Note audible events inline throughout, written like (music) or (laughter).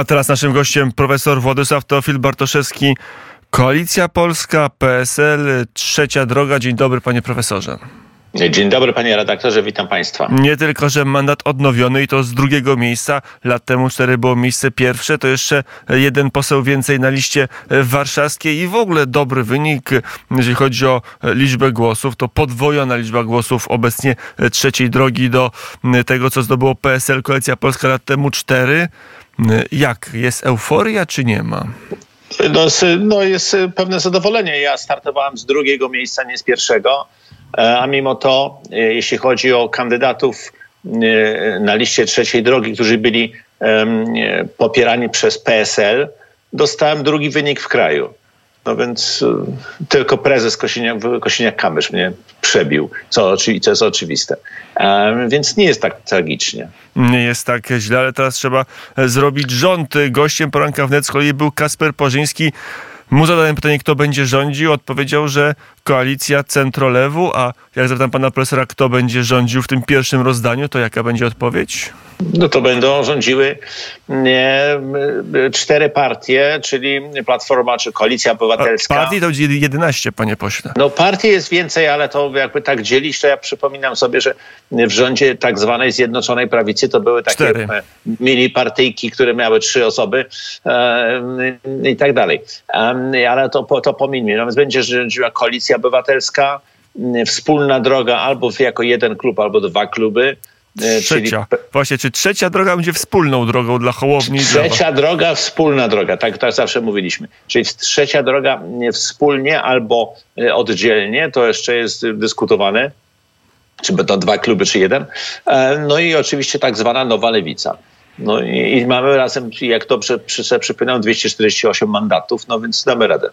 A teraz naszym gościem profesor Władysław Teofil Bartoszewski, Koalicja Polska, PSL, Trzecia Droga. Dzień dobry, panie profesorze. Dzień dobry panie redaktorze, witam państwa. Nie tylko, że mandat odnowiony i to z drugiego miejsca, lat temu cztery było miejsce pierwsze, to jeszcze jeden poseł więcej na liście warszawskiej i w ogóle dobry wynik, jeżeli chodzi o liczbę głosów, to podwojona liczba głosów obecnie trzeciej drogi do tego, co zdobyło PSL, Koalicja Polska lat temu cztery. Jak? Jest euforia czy nie ma? No, no jest pewne zadowolenie. Ja startowałem z drugiego miejsca, nie z pierwszego. E, a mimo to, e, jeśli chodzi o kandydatów e, na liście trzeciej drogi, którzy byli popierani przez PSL, dostałem drugi wynik w kraju. No więc tylko prezes Kosiniak-Kamysz mnie przebił, co, co jest oczywiste. Więc nie jest tak tragicznie. Nie jest tak źle, ale teraz trzeba zrobić rząd. Gościem poranka wnet z kolei był Kasper Porzyński, mu zadałem pytanie, kto będzie rządził. Odpowiedział, że koalicja centrolewu, a jak zapytam pana profesora, kto będzie rządził w tym pierwszym rozdaniu, to jaka będzie odpowiedź? No to będą rządziły nie, cztery partie, czyli Platforma czy Koalicja Obywatelska. Partii to będzie 11, panie pośle. No partii jest więcej, ale to jakby tak dzielić, to ja przypominam sobie, że w rządzie tak zwanej Zjednoczonej Prawicy to były takie cztery. mini partyjki, które miały trzy osoby e, i tak dalej. E, ale to, to pomińmy. No więc będzie rządziła Koalicja Obywatelska, wspólna droga albo jako jeden klub, albo dwa kluby. E, trzecia. Czyli... Właśnie, czy trzecia droga będzie wspólną drogą dla Hołowni? Trzecia droga, wspólna droga, tak, tak zawsze mówiliśmy. Czyli trzecia droga wspólnie albo e, oddzielnie, to jeszcze jest dyskutowane, czy będą dwa kluby, czy jeden. E, no i oczywiście tak zwana nowa lewica. No i, i mamy razem, jak dobrze przy, przypominam, 248 mandatów, no więc damy radę.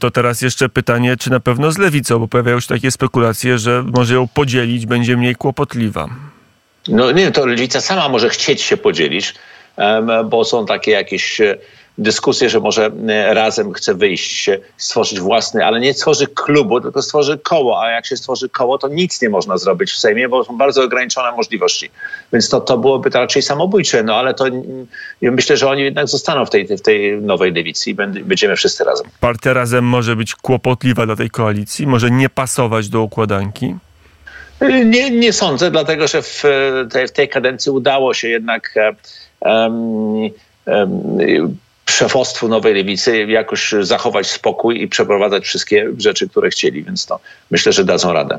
To teraz jeszcze pytanie, czy na pewno z lewicą, bo pojawiają się takie spekulacje, że może ją podzielić, będzie mniej kłopotliwa. No nie, to lewica sama może chcieć się podzielić, bo są takie jakieś e, dyskusje, że może e, razem chce wyjść, stworzyć własny, ale nie stworzy klubu, tylko stworzy koło, a jak się stworzy koło, to nic nie można zrobić w Sejmie, bo są bardzo ograniczone możliwości. Więc to, to byłoby to raczej samobójcze, no ale to ja myślę, że oni jednak zostaną w tej, w tej nowej lewicy i będziemy wszyscy razem. Partia razem może być kłopotliwa dla tej koalicji, może nie pasować do układanki? Nie, nie sądzę, dlatego że w tej, w tej kadencji udało się jednak um, um, szefostwu Nowej Lewicy jakoś zachować spokój i przeprowadzać wszystkie rzeczy, które chcieli, więc to myślę, że dadzą radę.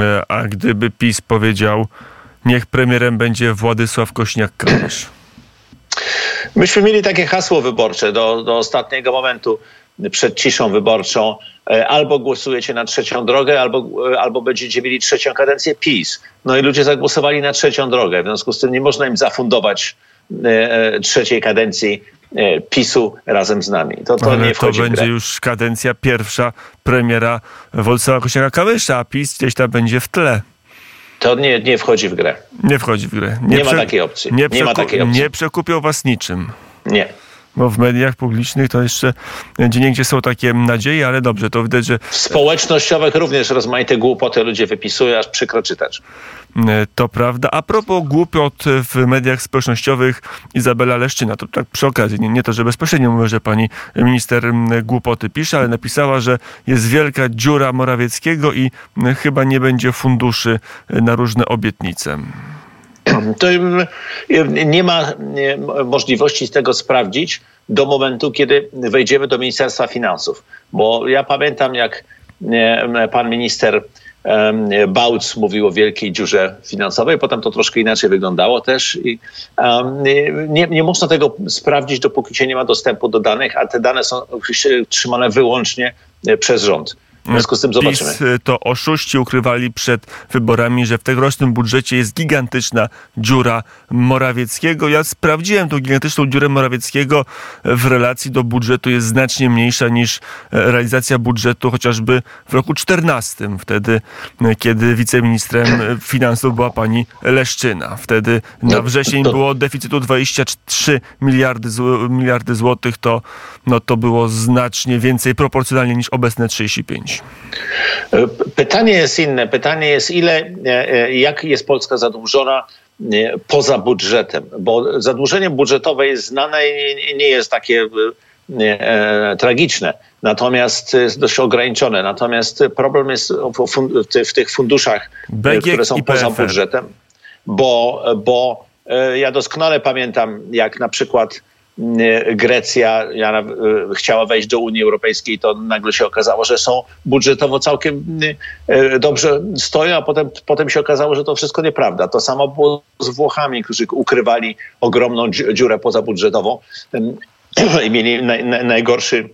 E, a gdyby PiS powiedział, niech premierem będzie Władysław Kośniak-Kamysz? Myśmy mieli takie hasło wyborcze do, do ostatniego momentu przed ciszą wyborczą e, albo głosujecie na trzecią drogę, albo, e, albo będziecie mieli trzecią kadencję PiS. No i ludzie zagłosowali na trzecią drogę. W związku z tym nie można im zafundować e, trzeciej kadencji PiSu razem z nami. To, to Ale nie to będzie już kadencja pierwsza premiera Władysława Kośniaka-Kamysza, a PiS gdzieś tam będzie w tle. To nie, nie wchodzi w grę. Nie wchodzi w grę. Nie, nie ma takiej opcji. Nie, nie ma takiej opcji. Nie przekupią was niczym. Nie bo w mediach publicznych to jeszcze gdzie niegdzie są takie nadzieje, ale dobrze, to widać, że... W społecznościowych również rozmaite głupoty ludzie wypisują, aż przykro czytać. E, to prawda. A propos głupot w mediach społecznościowych, Izabela Leszczyna, to tak przy okazji, nie, nie to, że bezpośrednio mówię, że pani minister głupoty pisze, ale napisała, że jest wielka dziura Morawieckiego i chyba nie będzie funduszy na różne obietnice to nie ma możliwości tego sprawdzić do momentu, kiedy wejdziemy do Ministerstwa Finansów. Bo ja pamiętam, jak pan minister Bałc mówił o wielkiej dziurze finansowej, potem to troszkę inaczej wyglądało też i nie, nie można tego sprawdzić, dopóki się nie ma dostępu do danych, a te dane są trzymane wyłącznie e, przez rząd. W związku z tym zobaczymy. PiS y, to oszuści ukrywali przed wyborami, że w tegorocznym budżecie jest gigantyczna dziura Morawieckiego. Ja sprawdziłem tą gigantyczną dziurę Morawieckiego w relacji do budżetu jest znacznie mniejsza niż e, realizacja budżetu chociażby w roku 14, wtedy e, kiedy wiceministrem e, finansów była pani Leszczyna. Wtedy na no, wrzesień to... było deficytu 23 miliardy, miliardy złotych, to, no, to było znacznie więcej proporcjonalnie niż obecne 35. Pytanie jest inne. Pytanie jest ile, e, e, jak jest Polska zadłużona poza budżetem, bo zadłużenie budżetowe jest znane i nie jest takie e, tragiczne, natomiast jest dość ograniczone. Natomiast problem jest w, tych funduszach, które są poza budżetem, bo, bo ja doskonale pamiętam, jak na przykład Grecja ja, y, chciała wejść do Unii Europejskiej, to nagle się okazało, że są budżetowo całkiem y, dobrze stoją, a potem, potem się okazało, że to wszystko nieprawda. To samo było z Włochami, którzy ukrywali ogromną dziurę pozabudżetową (clears throat) i mieli najgorszy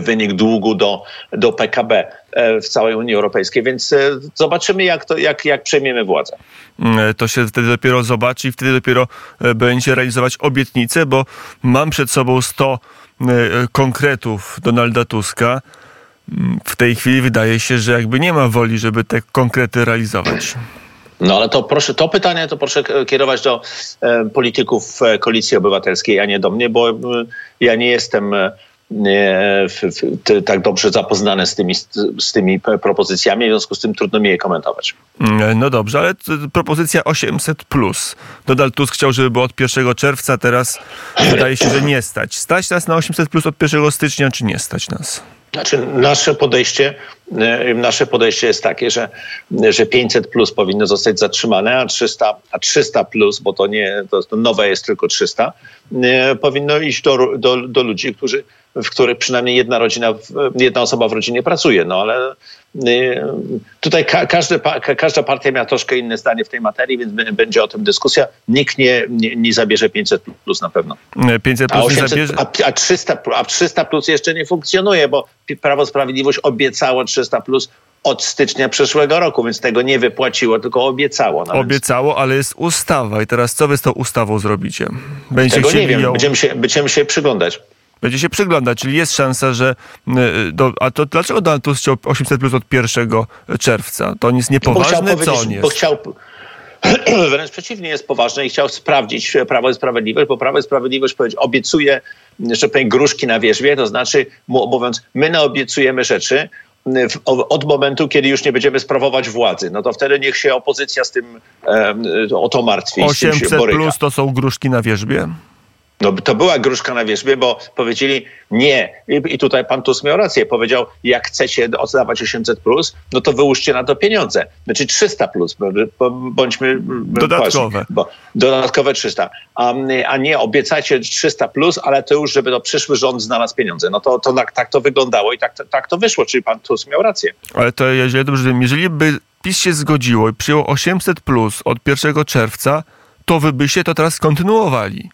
wynik długu do, do PKB w całej Unii Europejskiej, więc zobaczymy, jak, to, jak, jak przejmiemy władzę. Mm, to się wtedy dopiero zobaczy i wtedy dopiero e, będzie realizować obietnice, bo mam przed sobą 100 e, konkretów Donalda Tuska. Mm, w tej chwili wydaje się, że jakby nie ma woli, żeby te konkrety realizować. No ale to proszę, to pytanie to proszę kierować do e, polityków e, Koalicji Obywatelskiej, a nie do mnie, bo e, ja nie jestem e, tak dobrze zapoznane z tymi, z tymi propozycjami, w związku z tym trudno mi je komentować. Mm, no dobrze, ale propozycja 800. Plus. Donald Tusk chciał, żeby było od 1 czerwca, teraz wydaje się, że nie stać. Stać nas na 800 plus od 1 stycznia, czy nie stać nas? Znaczy, nasze podejście, e, nasze podejście jest takie, że, że 500 plus powinno zostać zatrzymane, a 300, a 300 plus, bo to nie, to, nowe jest tylko 300, e, powinno iść do, do, do ludzi, którzy w których przynajmniej jedna rodzina, jedna osoba w rodzinie pracuje. No ale y, tutaj ka każdy, każda partia miała troszkę inne zdanie w tej materii, więc będzie o tym dyskusja. Nikt nie, nie, nie zabierze 500 plus na pewno. 500 plus a, 800, zabierze... a, a, 300, a 300 plus jeszcze nie funkcjonuje, bo Prawo Sprawiedliwość obiecało 300 plus od stycznia przyszłego roku, więc tego nie wypłaciło, tylko obiecało. No obiecało, ale jest ustawa. I teraz co wy z tą ustawą zrobicie? Będziecie tego nie wiem. Będziemy się, będziemy się przyglądać będzie się przyglądać, czyli jest szansa, że y, do, a to dlaczego Donald Tusk chciał 800 plus od 1 czerwca? To on jest niepoważny, co on jest? Bo chciał, (clears throat) wręcz przeciwnie, jest poważny i chciał sprawdzić Prawo i Sprawiedliwość, bo Prawo i Sprawiedliwość obiecuje, że gruszki na wierzbie, to znaczy mówiąc, my naobiecujemy rzeczy, od momentu, kiedy już nie będziemy sprawować władzy. No to wtedy niech się opozycja z tym o to martwi. 800 plus to są gruszki na wierzbie? No, to była gruszka na wierzbie, bo powiedzieli nie. I, I, tutaj pan Tusk miał rację. Powiedział, jak chcecie oddawać 800, plus, no to wyłóżcie na to pieniądze. Znaczy 300, plus, bądźmy. Dodatkowe. Bo, dodatkowe 300. A, a nie obiecajcie 300, plus, ale to już, żeby to przyszły rząd znalazł pieniądze. No to, to tak, tak to wyglądało i tak, tak to wyszło. Czyli pan Tusk miał rację. Ale to jeżeli dobrze wiem, jeżeli by PiS się zgodziło i przyjął 800 plus od 1 czerwca, to wy byście to teraz kontynuowali.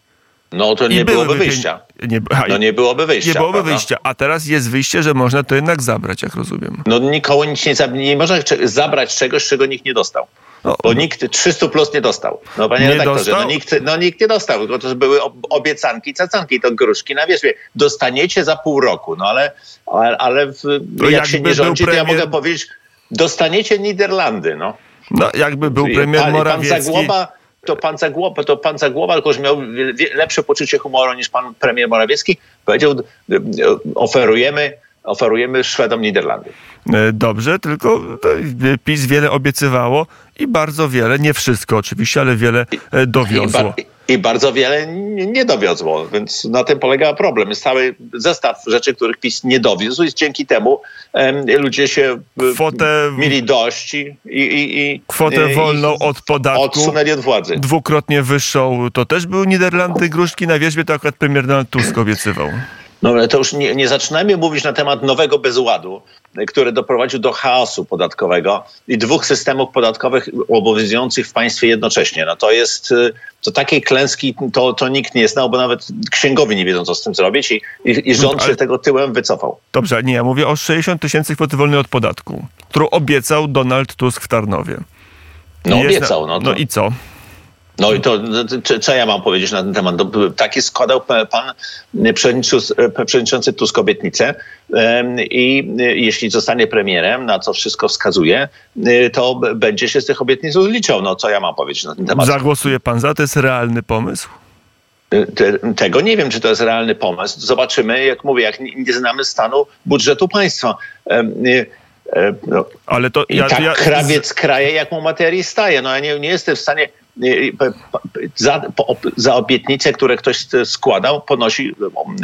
No to nie byłoby wyjścia. Nie, no nie byłoby wyjścia. Nie byłoby prawda? wyjścia, a teraz jest wyjście, że można to jednak zabrać, jak rozumiem. No nikogo nic nie, nie można zabrać czegoś, czego nikt nie dostał. No, bo nikt 300 plus nie dostał. No panie nie redaktorze, no nikt, no nikt nie dostał, tylko to były obiecanki, cacanki, to gruszki na wierzbie. Dostaniecie za pół roku, no ale, ale, ale w, jak się nie rządzi, premier... to ja mogę powiedzieć, dostaniecie Niderlandy, no. No jakby był premier Morawiecki... Pan Zagłoba, to pan Zagłoba, to pan Zagłoba, tylko że miał lepsze poczucie humoru niż pan premier Morawiecki, powiedział, oferujemy oferujemy Szwedom Niderlandy. E, dobrze, tylko PiS wiele obiecywało i bardzo wiele, nie wszystko oczywiście, ale wiele e, dowiozło. I, i bardzo wiele nie dowiozło, więc na tym polega problem. Jest cały zestaw rzeczy, których PiS nie dowiózł i dzięki temu ludzie się Kwotę, mieli dość i, i, i kwotę i, wolną od podatku odsunęli od władzy. Dwukrotnie wyższą. To też były Niderlandy, gruszki na wierzbie, to akurat premier Donald Tusk obiecywał. No ale to już nie, nie zaczynajmy mówić na temat nowego bezładu, który doprowadził do chaosu podatkowego i dwóch systemów podatkowych obowiązujących w państwie jednocześnie. No to jest, y, to takiej klęski to, to nikt nie znał, bo nawet księgowi nie wiedzą, co z tym zrobić i, i, i rząd się tego tyłem wycofał. Dobrze, nie, ja mówię o 60 tysięcy kwoty wolnej od podatku, którą obiecał Donald Tusk w Tarnowie. No obiecał, no, to... no i co? No i to, co ja mam powiedzieć na ten temat? Taki składał pan przewodniczący Tusk obietnicę i jeśli zostanie premierem, na co wszystko wskazuje, to będzie się z tych obietnic rozliczał. No co ja mam powiedzieć na ten temat? Zagłosuje pan za? To jest realny pomysł? tego nie wiem, czy to jest realny pomysł. Zobaczymy, jak mówię, jak nie znamy stanu budżetu państwa. No, Ale to ja, tak ja... krawiec kraje, jak mu materii staje. No ja nie, nie jestem w stanie za, za obietnice, które ktoś składał, ponosi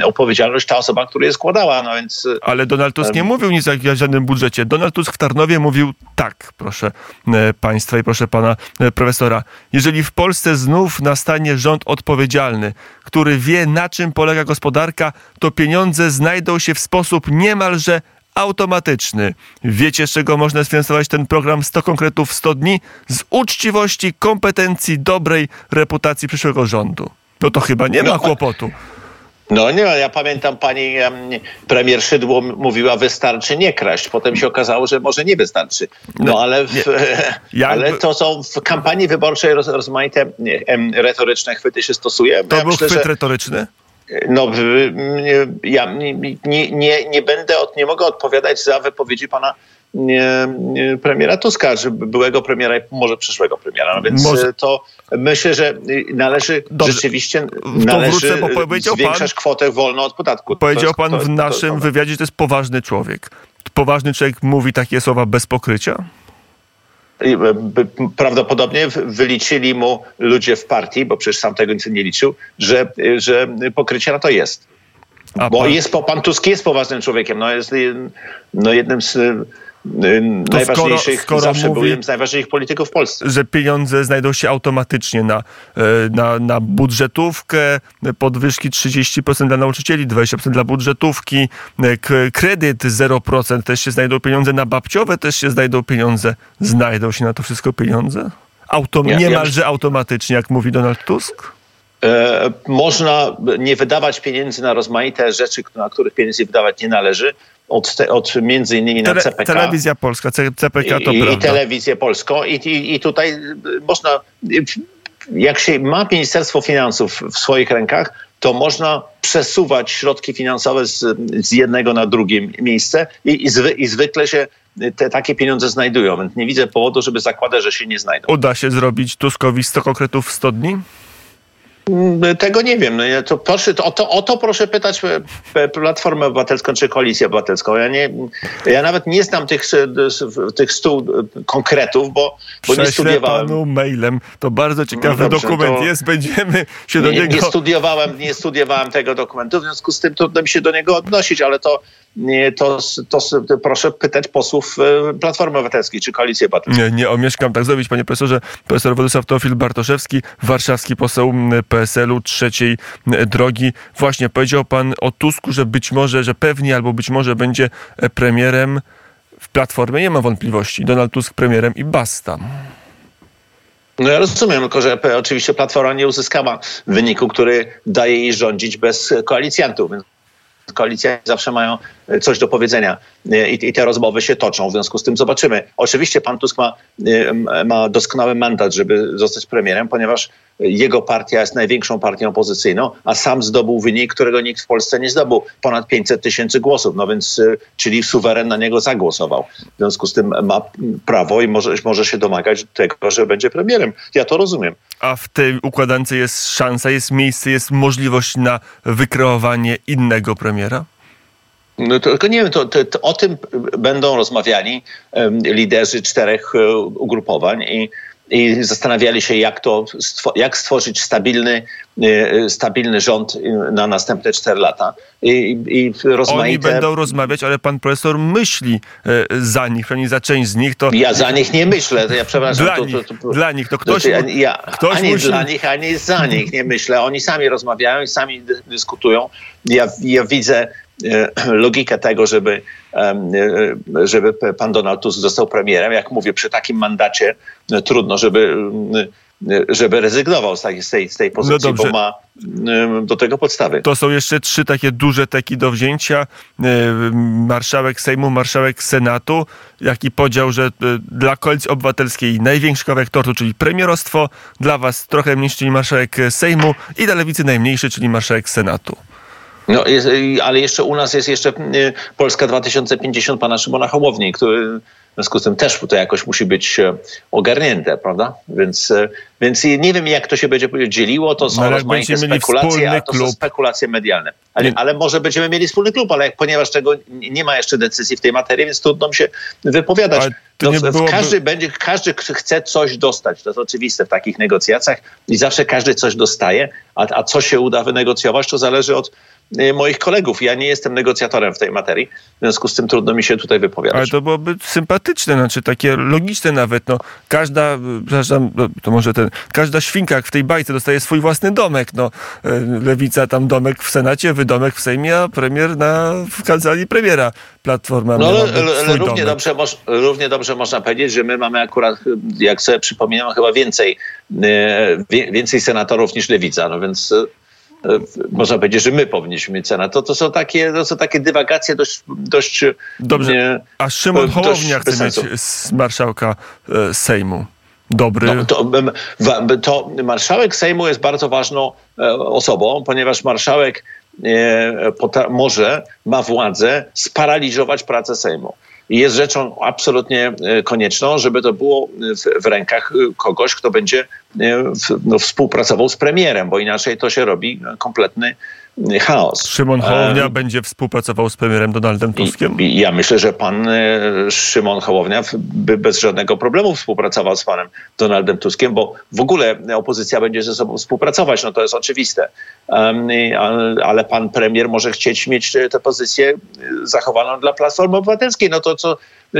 odpowiedzialność ta osoba, która je składała. No więc, Ale Donald Tusk nie mówił nic o żadnym budżecie. Donald Tusk w Tarnowie mówił tak, proszę państwa i proszę pana profesora. Jeżeli w Polsce znów nastanie rząd odpowiedzialny, który wie na czym polega gospodarka, to pieniądze znajdą się w sposób niemalże automatyczny. Wiecie, z czego można sfinansować ten program 100 konkretów w 100 dni? Z uczciwości, kompetencji, dobrej reputacji przyszłego rządu. No to chyba nie ma no, kłopotu. No nie, ja pamiętam pani premier Szydło mówiła wystarczy nie kraść. Potem się okazało, że może nie wystarczy. No, no ale, w, (laughs) ale to są w kampanii wyborczej roz, rozmaite retoryczne chwyty się stosuje. To ja był myślę, chwyt że... retoryczny? No, ja nie, nie, nie, nie będę, nie mogę odpowiadać za wypowiedzi pana premiera Tuska, czy byłego premiera i może przyszłego premiera. No więc może... to myślę, że należy Dobrze. rzeczywiście należy wrócę, zwiększać pan, kwotę wolną od podatku. Powiedział pan to, w naszym to, wywiadzie, że to jest poważny człowiek. Poważny człowiek mówi takie słowa bez pokrycia? E, prawdopodobnie wyliczyli mu ludzie w partii, bo przecież sam tego nic nie liczył, że, że pokrycie na to jest. A bo pan... jest, pan Tusk jest poważnym człowiekiem. No jest no jednym z najważniejszych, skoro, skoro zawsze mówi, był jednym z najważniejszych polityków w Polsce. Że pieniądze znajdą się automatycznie na, e, na, na budżetówkę, podwyżki 30% dla nauczycieli, 20% dla budżetówki, e, kredyt 0%, też się znajdą pieniądze, na babciowe też się znajdą pieniądze. Znajdą się na to wszystko pieniądze? Autom ja, niemalże ja... automatycznie, jak mówi Donald Tusk? E, można nie wydawać pieniędzy na rozmaite rzeczy, na których pieniędzy wydawać nie należy, od, te, od między innymi na CPK. Telewizja Polska, CPK to I, prawda. I telewizję polską i, i, i tutaj można, jak się ma Ministerstwo Finansów w swoich rękach, to można przesuwać środki finansowe z, z jednego na drugie miejsce i, i, zwy, i zwykle się te takie pieniądze znajdują, więc nie widzę powodu, żeby zakładać, że się nie znajdą. Uda się zrobić Tuskowi 100 konkretów w 100 dni? Mm, tego nie wiem. No, to proszę, to, o, to, o to proszę pytać e, Platformę Obywatelską czy Koalicję Obywatelską. Ja, nie, ja nawet nie znam tych, tych stu konkretów, bo, bo nie studiowałem. panu mailem. To bardzo ciekawy no dobrze, dokument jest. Będziemy się do nie, niego... Nie studiowałem, nie studiowałem tego dokumentu, w związku z tym trudno mi się do niego odnosić, ale to to, to, to, proszę pytać posłów e, Platformy Obywatelskiej czy Koalicji Obywatelskiej. Nie, nie omieszkam tak zrobić, panie profesorze. Profesor Władysław Teofil Bartoszewski, warszawski poseł PSL-u trzeciej drogi. Właśnie powiedział pan o Tusku, że być może, że pewnie albo być może będzie premierem. W Platformie nie ma wątpliwości. Donald Tusk premierem i basta. No ja rozumiem, tylko że oczywiście Platforma nie uzyskała wyniku, który daje jej rządzić bez koalicjantów koalicje zawsze mają e, coś do powiedzenia e, I, i, te rozmowy się toczą. W związku z tym zobaczymy. Oczywiście pan Tusk ma, e, ma doskonały mandat, żeby zostać premierem, ponieważ jego partia jest największą partią opozycyjną, a sam zdobył wynik, którego nikt w Polsce nie zdobył. Ponad 500 tysięcy głosów, no więc, czyli suweren na niego zagłosował. W związku z tym ma prawo i może, może się domagać tego, że będzie premierem. Ja to rozumiem. A w tej układance jest szansa, jest miejsce, jest możliwość na wykreowanie innego premiera? No to, tylko nie wiem, to, to, to, o tym będą rozmawiali liderzy czterech um, ugrupowań i i zastanawiali się, jak, to, jak stworzyć stabilny, e, stabilny rząd na następne cztery lata. I, i rozmaite... Oni będą rozmawiać, ale pan profesor myśli e, za nich, przynajmniej za część z nich. To... Ja za nich nie myślę, to ja przepraszam. Dla, to, nich, to, to, dla nich, to ktoś... Ja, ja, ktoś ani musi... dla nich, ani za nich nie myślę. Oni sami rozmawiają i sami dyskutują. Ja, ja widzę E, (clears throat) logikę tego, żeby, e, żeby pan Donald Tusk został premierem. Jak mówię, przy takim mandacie e, trudno, żeby żeby rezygnował z tej, z tej, z tej pozycji, no bo ma do tego podstawy. To są jeszcze trzy takie duże teki do wzięcia. Marszałek Sejmu, marszałek Senatu. Jaki podział, że dla Koalicji Obywatelskiej największy kawałek tortu, czyli premierostwo, dla was trochę mniejszy, czyli marszałek Sejmu i dla Lewicy najmniejszy, czyli marszałek Senatu. No, jest, ale jeszcze u nas jest jeszcze Polska 2050 pana Szymona Hołowni, który w związku z tym też to jakoś musi być e, ogarnięte, prawda? Więc, e, więc nie wiem, jak to się będzie dzieliło. To są no, rozmaite spekulacje, a to są spekulacje medialne. Ale, ale, może będziemy mieli wspólny klub, ale ponieważ tego nie ma jeszcze decyzji w tej materii, więc trudno mi się wypowiadać. No, byłoby... każdy, będzie, każdy chce coś dostać. To jest oczywiste w takich negocjacjach i zawsze każdy coś dostaje, a, a co się uda wynegocjować, to zależy od Y, moich kolegów. Ja nie jestem negocjatorem w tej materii, w związku z tym trudno mi się tutaj wypowiadać. Ale to byłoby sympatyczne, znaczy takie logiczne nawet. No, każda, przepraszam, no, to może ten, każda świnka w tej bajce dostaje swój własny domek. No, y, lewica tam domek w Senacie, wy domek w Sejmie, a premier na, w kancelarii premiera. Platforma no, ale, ale równie, dobrze, moż, równie dobrze można powiedzieć, że my mamy akurat, jak sobie przypominam, chyba więcej, y, więcej senatorów niż lewica. No więc można powiedzieć, że my powinniśmy mieć Senat. To, to, są, takie, to są takie dywagacje dość... dość Dobrze, nie, a Szymon Hołownia chce mieć z marszałka e, Sejmu. Dobry. No, to, to marszałek Sejmu jest bardzo ważną e, osobą, ponieważ marszałek może, ma władzę sparaliżować pracę Sejmu. I jest rzeczą absolutnie e, konieczną, żeby to było w, w rękach e, kogoś, kto będzie e, no, współpracował z premierem, bo inaczej to się robi kompletny chaos. Szymon Hołownia będzie współpracował z premierem Donaldem Tuskiem? I, ja myślę, że pan Szymon Hołownia by bez żadnego problemu współpracował z panem Donaldem Tuskiem, bo w ogóle opozycja będzie ze sobą współpracować, no to jest oczywiste. ale pan premier może chcieć mieć tę pozycję zachowaną dla Platformy Obywatelskiej. No to co,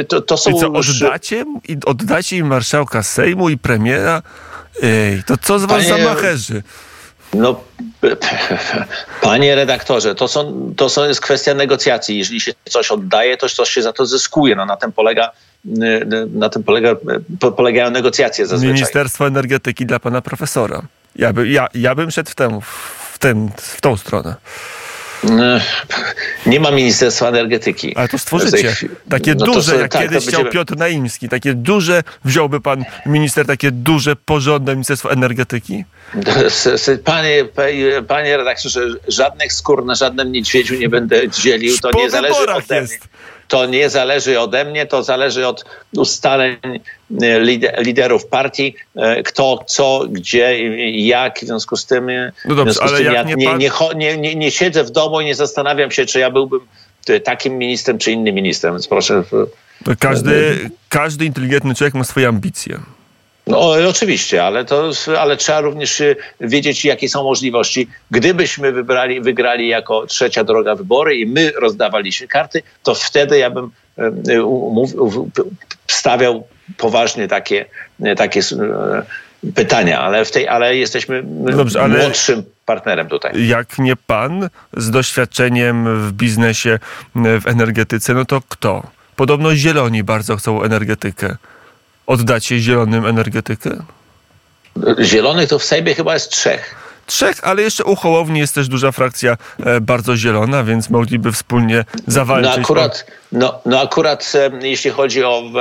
to, to są... I co, oddacie, oddacie im marszałka Sejmu i premiera? Ej, to co z was Panie... za macherzy? No, (laughs) panie redaktorze, to, są, to są, jest kwestia negocjacji. Jeżeli się coś oddaje, to coś się za to zyskuje. No, na tym polega na tym polega, polegają negocjacje zazwyczaj. Ministerstwo Energetyki dla pana profesora. Ja, by, ja, ja bym szedł w, tę, w, ten, w tą stronę. Nie ma Ministerstwa Energetyki. Ale to stworzycie. Takie no duże, to, jak tak, kiedyś chciał będziemy... Piotr Naimski. Takie duże, wziąłby pan minister takie duże, porządne Ministerstwo Energetyki? (laughs) Panie, panie redaktorze, żadnych skór na żadnym niedźwiedziu nie będę dzielił. To nie zależy ode mnie. To nie zależy ode mnie, to zależy od ustaleń e, liderów partii, e, kto, co, gdzie, jak. W związku z tym, e, no dobrze, ale tym ja nie, nie, nie, nie, nie siedzę w domu i nie zastanawiam się, czy ja byłbym takim ministrem, czy innym ministrem. Więc proszę. Każdy, każdy inteligentny człowiek ma swoje ambicje. No oczywiście, ale, to, ale trzeba również y, wiedzieć, jakie są możliwości. Gdybyśmy wybrali, wygrali jako trzecia droga wybory i my rozdawaliśmy karty, to wtedy ja bym y, stawiał poważnie takie, takie y, pytania, ale, w tej, ale jesteśmy Dobrze, młodszym partnerem tutaj. Jak nie pan z doświadczeniem w biznesie, w energetyce, no to kto? Podobno zieloni bardzo chcą energetykę. Oddacie zielonym energetykę? Zielonych to w Sejmie chyba jest trzech. Trzech, ale jeszcze u Hołowni jest też duża frakcja e, bardzo zielona, więc mogliby wspólnie zawalczyć. No akurat, no, no akurat e, jeśli chodzi o w,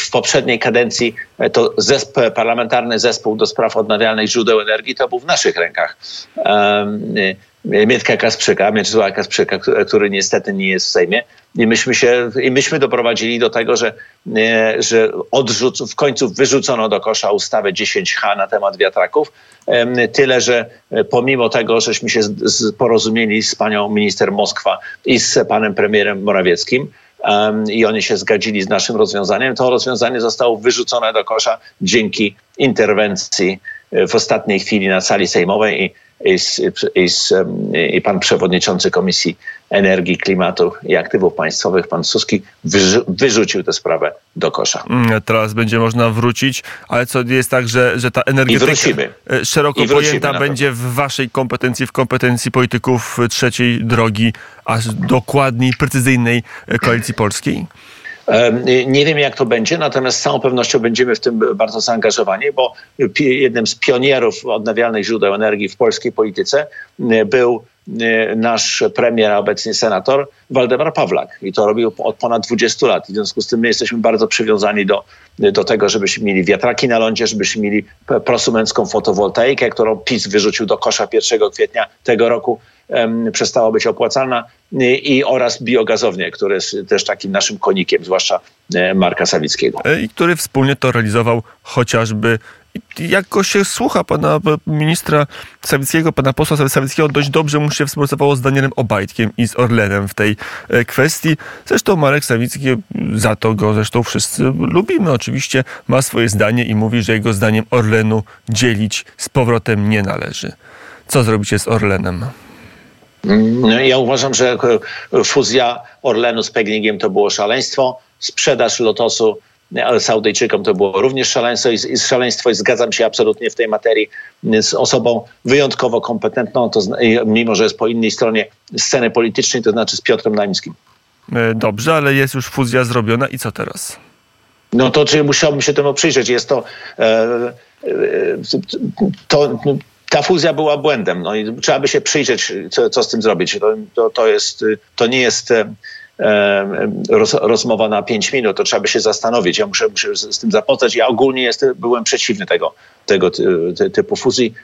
w poprzedniej kadencji, e, to zespół, parlamentarny zespół do spraw odnawialnych źródeł energii to był w naszych rękach. Mietka Kasprzyka, Mieczysława Kasprzyka, który niestety nie jest w Sejmie. I myśmy, się, i myśmy doprowadzili do tego, że, że odrzuc, w końcu wyrzucono do kosza ustawę 10H na temat wiatraków. Tyle, że pomimo tego, żeśmy się porozumieli z panią minister Moskwa i z panem premierem Morawieckim, i oni się zgadzili z naszym rozwiązaniem, to rozwiązanie zostało wyrzucone do kosza dzięki interwencji e, w ostatniej chwili na sali sejmowej i i, i, i pan przewodniczący Komisji Energii, Klimatu i Aktywów Państwowych, pan Suski, wyrzu wyrzucił tę sprawę do kosza. Mm, teraz będzie można wrócić, ale co jest tak, że, że ta energetyka e, szeroko pojęta będzie w waszej kompetencji, w kompetencji polityków trzeciej drogi, aż dokładniej, precyzyjnej e, koalicji polskiej? Nie wiem, jak to będzie, natomiast z całą pewnością będziemy w tym bardzo zaangażowani, bo jednym z pionierów odnawialnych źródeł energii w polskiej polityce był nasz premier, a obecnie senator Waldemar Pawlak. I to robił od ponad 20 lat. W związku z tym my jesteśmy bardzo przywiązani do, do tego, żebyśmy mieli wiatraki na lądzie, żebyśmy mieli prosumencką fotowoltaikę, którą PiS wyrzucił do kosza 1 kwietnia tego roku przestała być opłacalna i oraz biogazownie, które jest też takim naszym konikiem, zwłaszcza Marka Sawickiego. I który wspólnie to realizował chociażby jak go się słucha pana ministra Sawickiego, pana posła Sawickiego, dość dobrze mu się współpracowało z Danielem Obajtkiem i z Orlenem w tej e, kwestii. Zresztą Marek Sawicki, za to go zresztą wszyscy lubimy oczywiście, ma swoje zdanie i mówi, że jego zdaniem Orlenu dzielić z powrotem nie należy. Co zrobicie z Orlenem? Mm, ja uważam, że fuzja Orlenu z Pegnigiem to było szaleństwo. Sprzedaż Lotosu ale Saudyjczykom to było również szaleństwo i, i szaleństwo i zgadzam się absolutnie w tej materii z osobą wyjątkowo kompetentną, to, mimo że jest po innej stronie sceny politycznej, to znaczy z Piotrem Naimskim. E, dobrze, ale jest już fuzja zrobiona i co teraz? No to czy musiałbym się temu przyjrzeć. Jest to, e, e, to ta fuzja była błędem. No i trzeba by się przyjrzeć, co, co z tym zrobić. To, to, jest, to nie jest roz, rozmowa na 5 minut, to trzeba by się zastanowić. Ja muszę, muszę z tym zapoznać. Ja ogólnie jestem, byłem przeciwny tego, tego typu fuzji,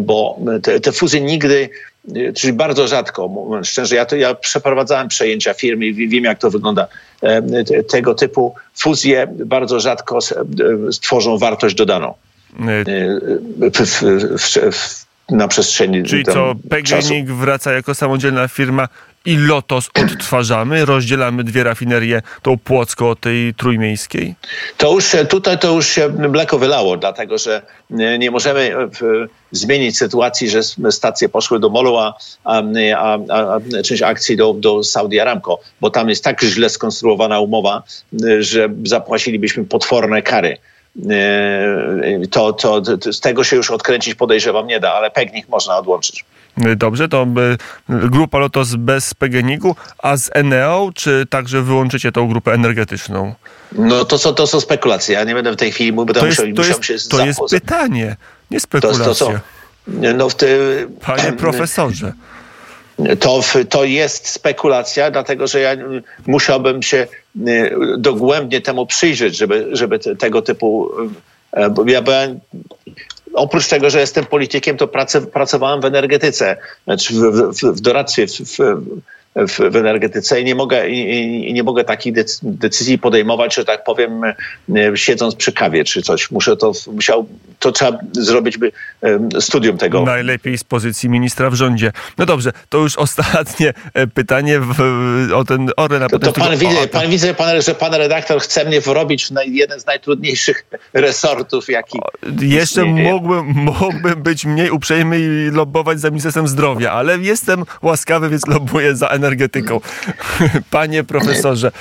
bo te, te fuzje nigdy, czyli bardzo rzadko, mówiąc szczerze, ja, to, ja przeprowadzałem przejęcia firmy i wiem, jak to wygląda. Tego typu fuzje bardzo rzadko stworzą wartość dodaną. W, w, na przestrzeni Czyli co, PGNiG wraca jako samodzielna firma i Lotos odtwarzamy, rozdzielamy dwie rafinerie, tą Płocką od tej trójmiejskiej? To już tutaj to już się mleko wylało, dlatego że nie możemy e, zmienić sytuacji, że stacje poszły do Molu, a, a, a, a część akcji do, do Saudi Aramco, bo tam jest tak źle skonstruowana umowa, że zapłacilibyśmy potworne kary. E, to, to, to, z tego się już odkręcić podejrzewam nie da, ale Pegnik można odłączyć. Dobrze, to grupa Lotos bez PGNiG-u, a z Eneo, czy także wyłączycie tą grupę energetyczną? No to są, to są spekulacje. Ja nie będę w tej chwili mówił, bo to, jest, to, jest, się to jest pytanie, nie spekulacja. To, to, no w ty... Panie (clears throat) profesorze. To, to jest spekulacja, dlatego że ja musiałbym się dogłębnie temu przyjrzeć, żeby, żeby tego typu. Y, ja byłem, oprócz tego, że jestem politykiem, to pracowałem w energetyce, znaczy w, w, w doradztwie, w, w, w energetyce i nie mogę, i, i nie mogę takich decyzji podejmować, że tak powiem, e, siedząc przy kawie czy coś. Muszę to, musiał, to trzeba zrobić by studium tego. Najlepiej z pozycji ministra w rządzie. No dobrze, to już ostatnie e, pytanie w, o ten Orlen. To, to pan, widzi, pan widzę, pan, że pan redaktor chce mnie wrobić na jeden z najtrudniejszych resortów, jaki Jeszcze mógłbym, mógłbym być mniej uprzejmy i lobbować za Ministerstwem Zdrowia, ale jestem łaskawy, więc lobuję za energetyką. (laughs) Panie profesorze,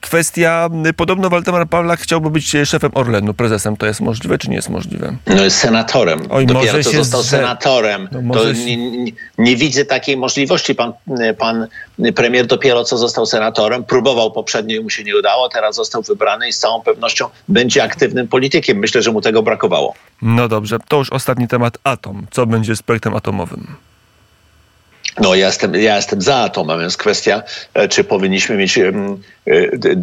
kwestia, podobno Waldemar Pawlak chciałby być szefem Orlenu, prezesem. To jest możliwe, czy nie jest możliwe? No jest senatorem. Oj, Dopiero może co został senatorem. No to się... nie, nie, nie, widzę takiej możliwości. Pan, pan premier dopiero co został senatorem, próbował poprzednio i mu się nie udało, teraz został wybrany i z całą pewnością będzie aktywnym politykiem. Myślę, że mu tego brakowało. No dobrze, to już ostatni temat atom. Co będzie z projektem atomowym? No, ja jestem, ja jestem za więc kwestia, e, czy powinniśmy mieć e,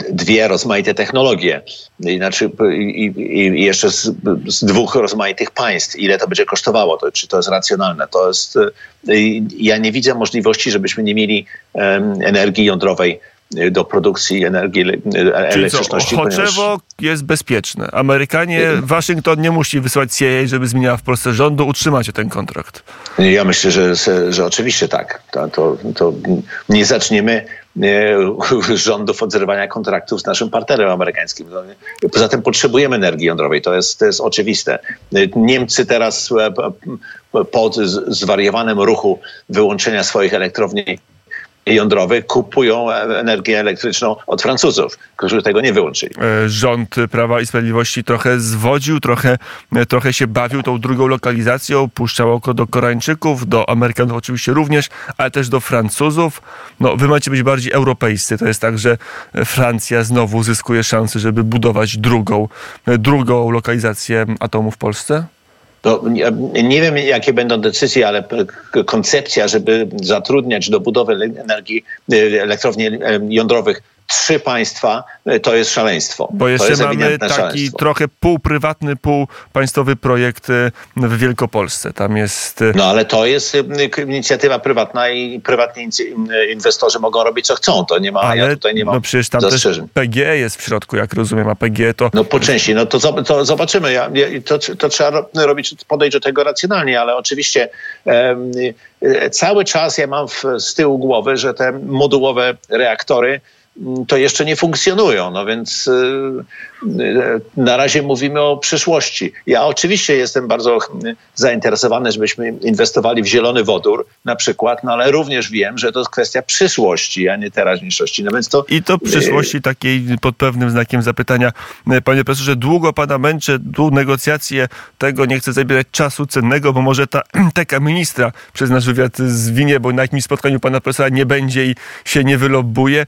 dwie rozmaite technologie, inaczej i, i jeszcze z, z, dwóch rozmaitych państw. Ile to będzie kosztowało? To, czy to jest racjonalne? To jest, e, ja nie widzę możliwości, żebyśmy nie mieli energii jądrowej do produkcji energii elektryczności. Choczewo jest bezpieczne. Amerykanie, Waszyngton nie musi wysłać CIA, żeby zmieniała w Polsce rządu. Utrzymacie ten kontrakt. Ja myślę, że, że oczywiście tak. To, to, to nie zaczniemy (laughs) rządów od zrywania kontraktów z naszym partnerem amerykańskim. No, poza tym potrzebujemy energii jądrowej, to jest, to jest oczywiste. Niemcy teraz po zwariowanym ruchu wyłączenia swoich elektrowni jądrowych kupują energię elektryczną od Francuzów, którzy tego nie wyłączyli. E, rząd Prawa i Sprawiedliwości trochę zwodził, trochę, e, trochę się bawił tą drugą lokalizacją, puszczał oko do Koreańczyków, do Amerykanów oczywiście również, ale też do Francuzów. No, wy macie być bardziej europejscy. To jest tak, że Francja znowu zyskuje szansę, żeby budować drugą, e, drugą lokalizację atomu w Polsce? No, nie wiem, jakie będą decyzje, ale koncepcja, żeby zatrudniać do budowy energii, elektrowni jądrowych trzy państwa to jest szaleństwo. Bo jeszcze jest mamy taki szaleństwo. trochę półprywatny, półpaństwowy projekt e, w Wielkopolsce. Tam jest... e, No ale to jest inicjatywa prywatna i prywatni inwestorzy mogą robić co chcą. To nie ma, Ale ja tutaj nie mam no przecież tam też. PGE jest w środku, jak rozumiem, a PGE to... No po części, no to, to zobaczymy. Ja, to, to trzeba ro- robić, podejść do tego racjonalnie, ale oczywiście y, cały czas ja mam w, z tyłu głowy, że te modułowe reaktory to jeszcze nie funkcjonują, no więc y, y, na razie mówimy o przyszłości. Ja oczywiście jestem bardzo zainteresowany, żebyśmy inwestowali w zielony wodór na przykład, no ale również wiem, że to jest kwestia przyszłości, a nie teraźniejszości. No więc to I to przyszłości takiej pod pewnym znakiem zapytania. E, Panie profesorze, długo pana męczę, dłu negocjacje tego, nie chcę zabierać czasu cennego, bo może ta (clears throat) teka ministra przez nasz wywiad zwinie, bo na jakimś spotkaniu pana profesora nie będzie i się nie wylobbuje.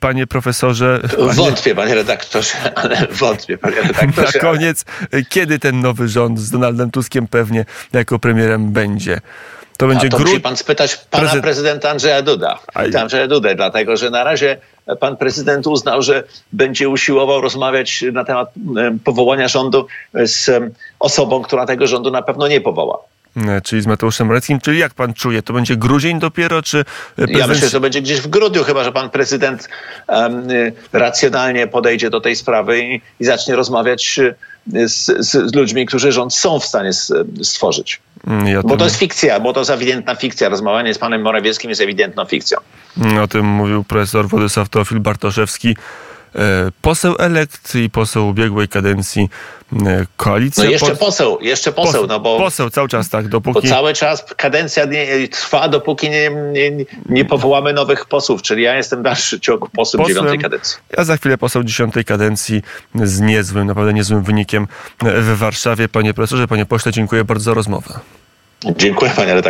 Panie profesorze, panie, Wątpię, panie redaktorze, ale wątpię, panie na redaktorze. koniec, e, kiedy ten nowy rząd z Donaldem Tuskiem pewnie jako premierem będzie? To będzie to musi pan spytać pana Prezyd- prezydenta Andrzeja Duda. A- Andrzeja Dudę, dlatego że na razie pan prezydent uznał, że będzie usiłował rozmawiać na temat em, powołania rządu z osobą, która tego rządu na pewno nie powoła. E, Czyli z Mateuszem Moreckim. Czyli jak pan czuje? To będzie grudzień dopiero, czy e, Ja prezydent... myślę, że to będzie gdzieś w grudniu, chyba że pan prezydent y, racjonalnie podejdzie do tej sprawy i, i zacznie rozmawiać y, z, z, z ludźmi, którzy rząd są w stanie stworzyć. Mm, o Bo to jest fikcja, bo to jest ewidentna fikcja. Rozmawianie z panem Morawieckim jest ewidentną fikcją. Mm, O tym mówił profesor Władysław Teofil Bartoszewski, poseł elekt i poseł ubiegłej kadencji e, koalicji. No jeszcze poseł, jeszcze poseł, no bo, Poseł cały czas tak, bo dopóki... cały czas kadencja nie, trwa, dopóki nie, nie, nie powołamy nowych posłów, czyli ja jestem w dalszym ciągu posłem dziewiątej kadencji. Ja za chwilę poseł dziesiątej kadencji z niezłym, naprawdę niezłym wynikiem e, w Warszawie. Panie profesorze, panie pośle, dziękuję bardzo za rozmowę. Dziękuję panie redaktorze.